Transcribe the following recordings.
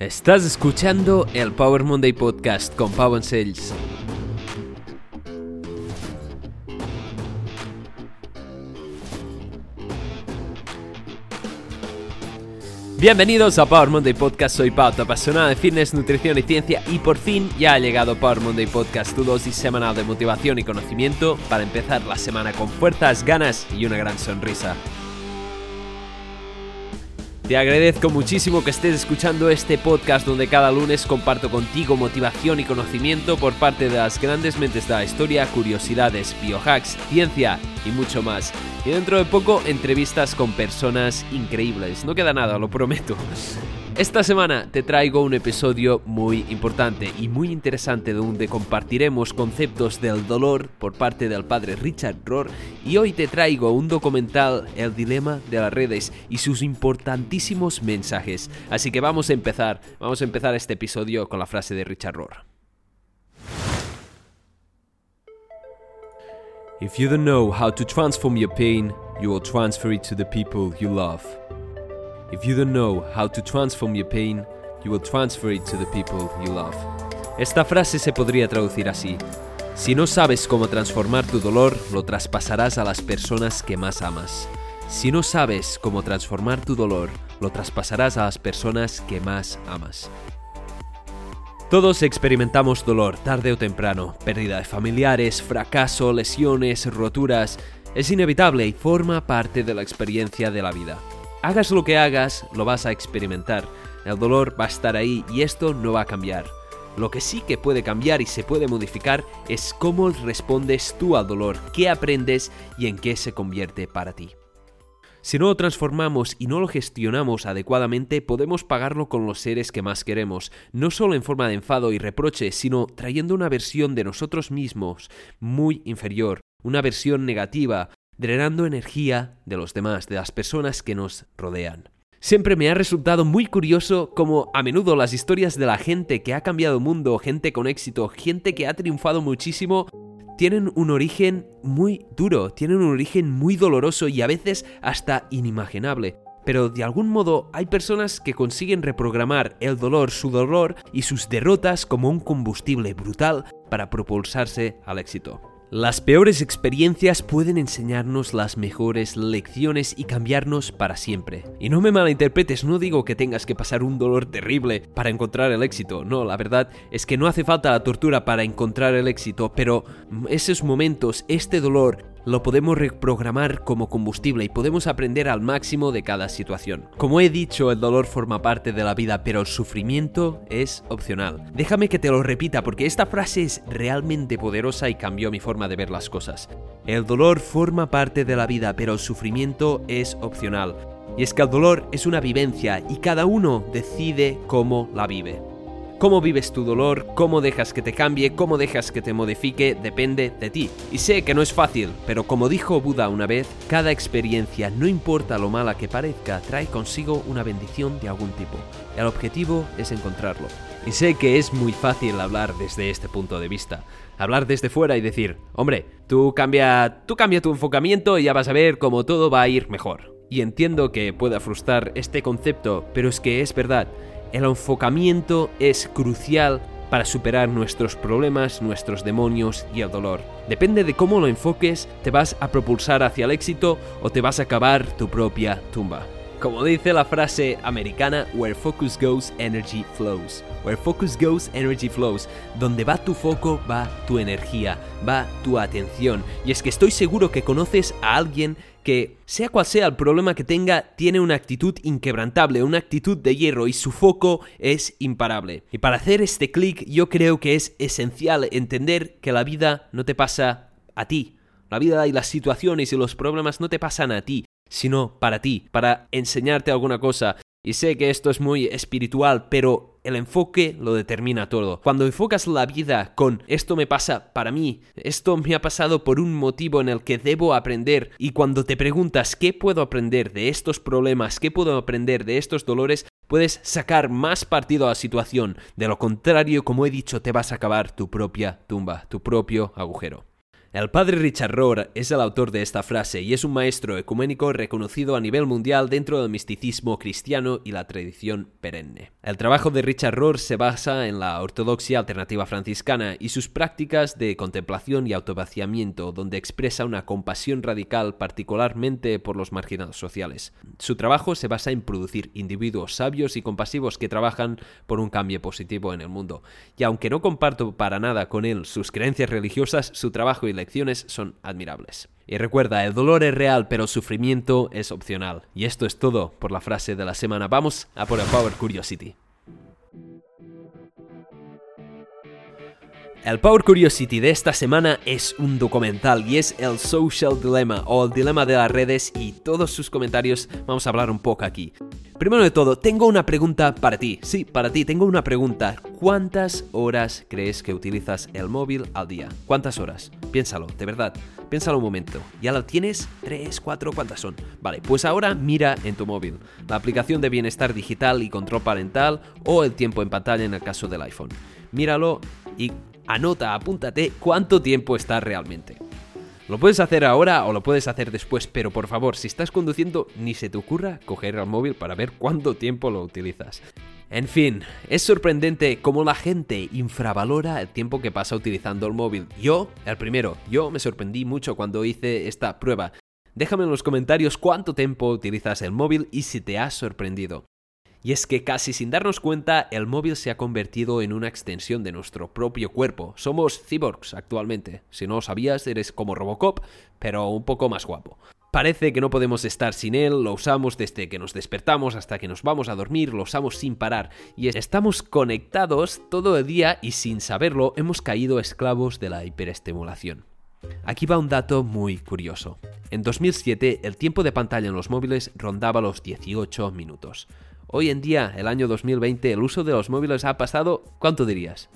Estás escuchando el Power Monday Podcast con Pau Sales. Bienvenidos a Power Monday Podcast, soy Pau, tu apasionada de fitness, nutrición y ciencia y por fin ya ha llegado Power Monday Podcast, tu dosis semanal de motivación y conocimiento para empezar la semana con fuerzas, ganas y una gran sonrisa. Te agradezco muchísimo que estés escuchando este podcast donde cada lunes comparto contigo motivación y conocimiento por parte de las grandes mentes de la historia, curiosidades, biohacks, ciencia y mucho más. Y dentro de poco entrevistas con personas increíbles. No queda nada, lo prometo. Esta semana te traigo un episodio muy importante y muy interesante donde compartiremos conceptos del dolor por parte del padre Richard Rohr y hoy te traigo un documental El dilema de las redes y sus importantísimos mensajes. Así que vamos a empezar, vamos a empezar este episodio con la frase de Richard Rohr. If you don't know how to transform your pain, you will transfer it to the people you love. If you don't know how to transform your pain, you will transfer it to the people you love. Esta frase se podría traducir así. Si no sabes cómo transformar tu dolor, lo traspasarás a las personas que más amas. Si no sabes cómo transformar tu dolor, lo traspasarás a las personas que más amas. Todos experimentamos dolor tarde o temprano, pérdida de familiares, fracaso, lesiones, roturas. Es inevitable y forma parte de la experiencia de la vida. Hagas lo que hagas, lo vas a experimentar. El dolor va a estar ahí y esto no va a cambiar. Lo que sí que puede cambiar y se puede modificar es cómo respondes tú al dolor, qué aprendes y en qué se convierte para ti. Si no lo transformamos y no lo gestionamos adecuadamente, podemos pagarlo con los seres que más queremos, no solo en forma de enfado y reproche, sino trayendo una versión de nosotros mismos muy inferior, una versión negativa, drenando energía de los demás, de las personas que nos rodean. Siempre me ha resultado muy curioso cómo a menudo las historias de la gente que ha cambiado el mundo, gente con éxito, gente que ha triunfado muchísimo, tienen un origen muy duro, tienen un origen muy doloroso y a veces hasta inimaginable. Pero de algún modo hay personas que consiguen reprogramar el dolor, su dolor y sus derrotas como un combustible brutal para propulsarse al éxito. Las peores experiencias pueden enseñarnos las mejores lecciones y cambiarnos para siempre. Y no me malinterpretes, no digo que tengas que pasar un dolor terrible para encontrar el éxito, no, la verdad es que no hace falta la tortura para encontrar el éxito, pero esos momentos, este dolor, lo podemos reprogramar como combustible y podemos aprender al máximo de cada situación. Como he dicho, el dolor forma parte de la vida, pero el sufrimiento es opcional. Déjame que te lo repita porque esta frase es realmente poderosa y cambió mi forma de ver las cosas. El dolor forma parte de la vida, pero el sufrimiento es opcional. Y es que el dolor es una vivencia y cada uno decide cómo la vive. Cómo vives tu dolor, cómo dejas que te cambie, cómo dejas que te modifique, depende de ti. Y sé que no es fácil, pero como dijo Buda una vez, cada experiencia, no importa lo mala que parezca, trae consigo una bendición de algún tipo. El objetivo es encontrarlo. Y sé que es muy fácil hablar desde este punto de vista. Hablar desde fuera y decir, hombre, tú cambia, tú cambia tu enfocamiento y ya vas a ver cómo todo va a ir mejor. Y entiendo que pueda frustrar este concepto, pero es que es verdad. El enfocamiento es crucial para superar nuestros problemas, nuestros demonios y el dolor. Depende de cómo lo enfoques, te vas a propulsar hacia el éxito o te vas a acabar tu propia tumba. Como dice la frase americana, where focus goes, energy flows. Where focus goes, energy flows. Donde va tu foco, va tu energía, va tu atención. Y es que estoy seguro que conoces a alguien que, sea cual sea el problema que tenga, tiene una actitud inquebrantable, una actitud de hierro y su foco es imparable. Y para hacer este clic yo creo que es esencial entender que la vida no te pasa a ti. La vida y las situaciones y los problemas no te pasan a ti, sino para ti, para enseñarte alguna cosa. Y sé que esto es muy espiritual, pero el enfoque lo determina todo. Cuando enfocas la vida con esto me pasa para mí, esto me ha pasado por un motivo en el que debo aprender, y cuando te preguntas qué puedo aprender de estos problemas, qué puedo aprender de estos dolores, puedes sacar más partido a la situación. De lo contrario, como he dicho, te vas a acabar tu propia tumba, tu propio agujero. El padre Richard Rohr es el autor de esta frase y es un maestro ecuménico reconocido a nivel mundial dentro del misticismo cristiano y la tradición perenne. El trabajo de Richard Rohr se basa en la ortodoxia alternativa franciscana y sus prácticas de contemplación y autovaciamiento, donde expresa una compasión radical particularmente por los marginados sociales. Su trabajo se basa en producir individuos sabios y compasivos que trabajan por un cambio positivo en el mundo. Y aunque no comparto para nada con él sus creencias religiosas, su trabajo y lecciones son admirables. Y recuerda, el dolor es real, pero el sufrimiento es opcional. Y esto es todo por la frase de la semana. Vamos a por el Power Curiosity. El Power Curiosity de esta semana es un documental y es el Social Dilemma o el dilema de las redes y todos sus comentarios vamos a hablar un poco aquí. Primero de todo, tengo una pregunta para ti. Sí, para ti, tengo una pregunta. ¿Cuántas horas crees que utilizas el móvil al día? ¿Cuántas horas? Piénsalo, de verdad. Piénsalo un momento. ¿Ya lo tienes? ¿Tres, cuatro? ¿Cuántas son? Vale, pues ahora mira en tu móvil la aplicación de bienestar digital y control parental o el tiempo en pantalla en el caso del iPhone. Míralo y anota, apúntate cuánto tiempo está realmente. Lo puedes hacer ahora o lo puedes hacer después, pero por favor, si estás conduciendo, ni se te ocurra coger el móvil para ver cuánto tiempo lo utilizas. En fin, es sorprendente cómo la gente infravalora el tiempo que pasa utilizando el móvil. Yo, el primero, yo me sorprendí mucho cuando hice esta prueba. Déjame en los comentarios cuánto tiempo utilizas el móvil y si te has sorprendido. Y es que casi sin darnos cuenta, el móvil se ha convertido en una extensión de nuestro propio cuerpo. Somos cyborgs actualmente. Si no lo sabías, eres como Robocop, pero un poco más guapo. Parece que no podemos estar sin él, lo usamos desde que nos despertamos hasta que nos vamos a dormir, lo usamos sin parar y estamos conectados todo el día y sin saberlo hemos caído esclavos de la hiperestimulación. Aquí va un dato muy curioso. En 2007 el tiempo de pantalla en los móviles rondaba los 18 minutos. Hoy en día, el año 2020, el uso de los móviles ha pasado, ¿cuánto dirías?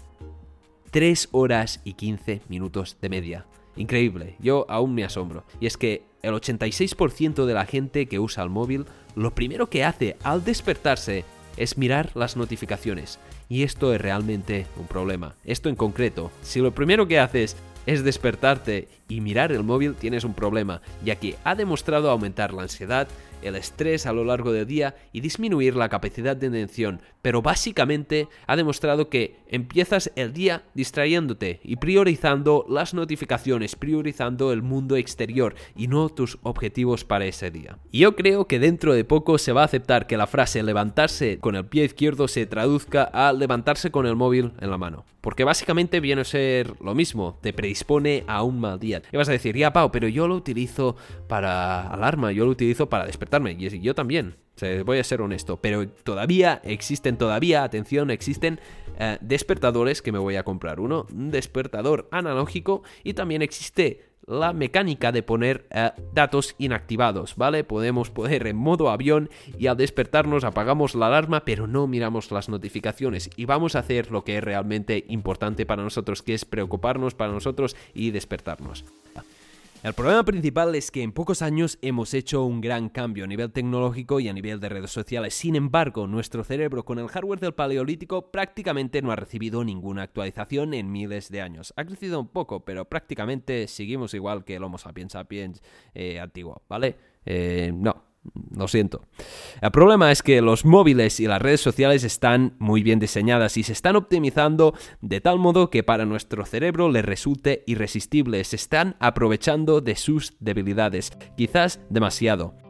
3 horas y 15 minutos de media. Increíble, yo aún me asombro. Y es que el 86% de la gente que usa el móvil, lo primero que hace al despertarse es mirar las notificaciones. Y esto es realmente un problema. Esto en concreto, si lo primero que haces es despertarte y mirar el móvil, tienes un problema, ya que ha demostrado aumentar la ansiedad, el estrés a lo largo del día y disminuir la capacidad de atención, pero básicamente ha demostrado que empiezas el día distrayéndote y priorizando las notificaciones, priorizando el mundo exterior y no tus objetivos para ese día. Y yo creo que dentro de poco se va a aceptar que la frase levantarse con el pie izquierdo se traduzca a levantarse con el móvil en la mano. Porque básicamente viene a ser lo mismo, te predispone a un mal día. Y vas a decir, ya Pau, pero yo lo utilizo para alarma, yo lo utilizo para despertarme. Y yo también, voy a ser honesto. Pero todavía existen, todavía, atención, existen eh, despertadores que me voy a comprar. Uno, un despertador analógico y también existe la mecánica de poner eh, datos inactivados, ¿vale? Podemos poner en modo avión y al despertarnos apagamos la alarma, pero no miramos las notificaciones y vamos a hacer lo que es realmente importante para nosotros, que es preocuparnos para nosotros y despertarnos. El problema principal es que en pocos años hemos hecho un gran cambio a nivel tecnológico y a nivel de redes sociales. Sin embargo, nuestro cerebro con el hardware del Paleolítico prácticamente no ha recibido ninguna actualización en miles de años. Ha crecido un poco, pero prácticamente seguimos igual que el Homo sapiens sapiens eh, antiguo, ¿vale? Eh, no, lo siento. El problema es que los móviles y las redes sociales están muy bien diseñadas y se están optimizando de tal modo que para nuestro cerebro le resulte irresistible. Se están aprovechando de sus debilidades, quizás demasiado.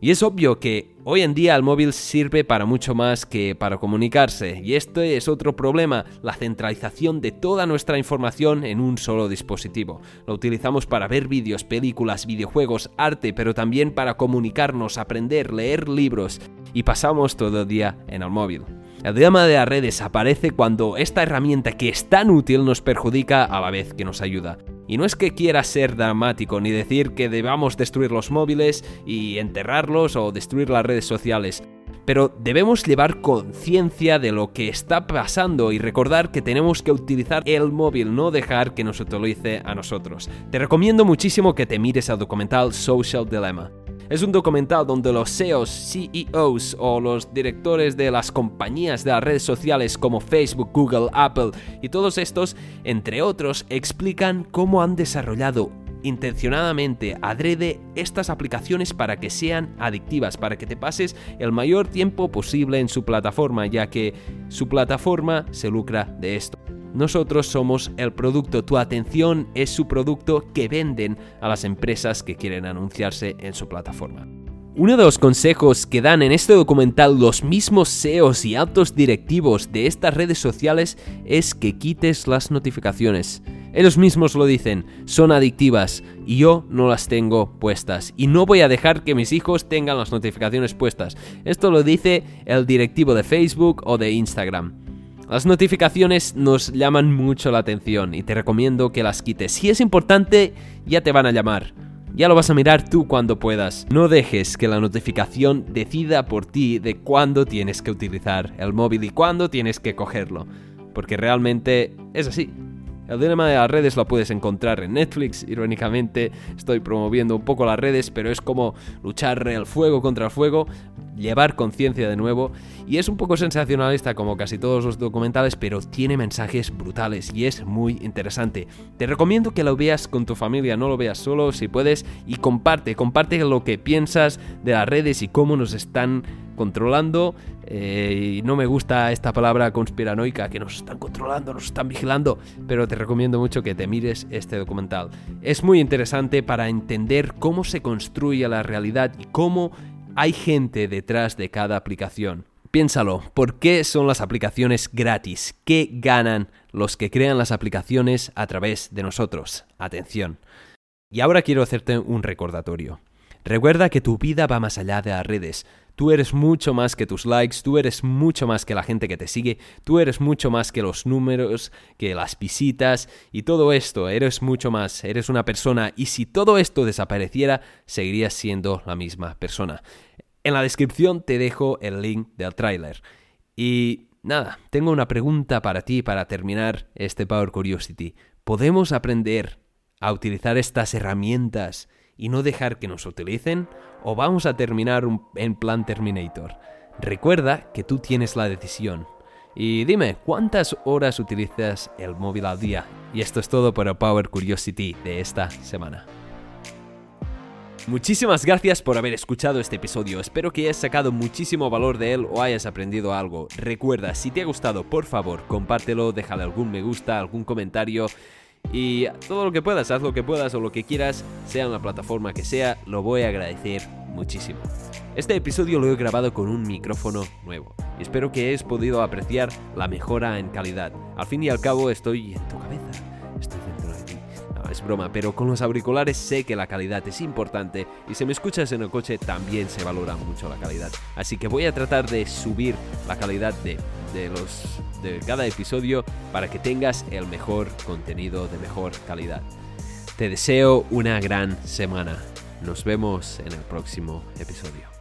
Y es obvio que hoy en día el móvil sirve para mucho más que para comunicarse, y este es otro problema, la centralización de toda nuestra información en un solo dispositivo. Lo utilizamos para ver vídeos, películas, videojuegos, arte, pero también para comunicarnos, aprender, leer libros, y pasamos todo el día en el móvil. El dilema de las redes aparece cuando esta herramienta que es tan útil nos perjudica a la vez que nos ayuda. Y no es que quiera ser dramático ni decir que debamos destruir los móviles y enterrarlos o destruir las redes sociales, pero debemos llevar conciencia de lo que está pasando y recordar que tenemos que utilizar el móvil, no dejar que nos utilice a nosotros. Te recomiendo muchísimo que te mires al documental Social Dilemma. Es un documental donde los CEOs, CEOs o los directores de las compañías de las redes sociales como Facebook, Google, Apple y todos estos, entre otros, explican cómo han desarrollado intencionadamente adrede estas aplicaciones para que sean adictivas, para que te pases el mayor tiempo posible en su plataforma, ya que su plataforma se lucra de esto. Nosotros somos el producto, tu atención es su producto que venden a las empresas que quieren anunciarse en su plataforma. Uno de los consejos que dan en este documental los mismos SEOs y altos directivos de estas redes sociales es que quites las notificaciones. Ellos mismos lo dicen, son adictivas y yo no las tengo puestas. Y no voy a dejar que mis hijos tengan las notificaciones puestas. Esto lo dice el directivo de Facebook o de Instagram. Las notificaciones nos llaman mucho la atención y te recomiendo que las quites. Si es importante, ya te van a llamar. Ya lo vas a mirar tú cuando puedas. No dejes que la notificación decida por ti de cuándo tienes que utilizar el móvil y cuándo tienes que cogerlo. Porque realmente es así. El dilema de las redes lo puedes encontrar en Netflix. Irónicamente, estoy promoviendo un poco las redes, pero es como luchar el fuego contra el fuego llevar conciencia de nuevo y es un poco sensacionalista como casi todos los documentales, pero tiene mensajes brutales y es muy interesante. Te recomiendo que lo veas con tu familia, no lo veas solo si puedes y comparte, comparte lo que piensas de las redes y cómo nos están controlando. Eh, no me gusta esta palabra conspiranoica, que nos están controlando, nos están vigilando, pero te recomiendo mucho que te mires este documental. Es muy interesante para entender cómo se construye la realidad y cómo hay gente detrás de cada aplicación. Piénsalo, ¿por qué son las aplicaciones gratis? ¿Qué ganan los que crean las aplicaciones a través de nosotros? Atención. Y ahora quiero hacerte un recordatorio. Recuerda que tu vida va más allá de las redes. Tú eres mucho más que tus likes, tú eres mucho más que la gente que te sigue, tú eres mucho más que los números, que las visitas y todo esto, eres mucho más, eres una persona y si todo esto desapareciera, seguirías siendo la misma persona. En la descripción te dejo el link del tráiler. Y nada, tengo una pregunta para ti para terminar este Power Curiosity. ¿Podemos aprender a utilizar estas herramientas y no dejar que nos utilicen? ¿O vamos a terminar en plan Terminator? Recuerda que tú tienes la decisión. Y dime, ¿cuántas horas utilizas el móvil al día? Y esto es todo el Power Curiosity de esta semana. Muchísimas gracias por haber escuchado este episodio, espero que hayas sacado muchísimo valor de él o hayas aprendido algo. Recuerda, si te ha gustado, por favor, compártelo, déjale algún me gusta, algún comentario y todo lo que puedas, haz lo que puedas o lo que quieras, sea en la plataforma que sea, lo voy a agradecer muchísimo. Este episodio lo he grabado con un micrófono nuevo y espero que hayas podido apreciar la mejora en calidad. Al fin y al cabo estoy en tu cabeza es broma, pero con los auriculares sé que la calidad es importante y si me escuchas en el coche también se valora mucho la calidad. Así que voy a tratar de subir la calidad de, de los, de cada episodio para que tengas el mejor contenido de mejor calidad. Te deseo una gran semana. Nos vemos en el próximo episodio.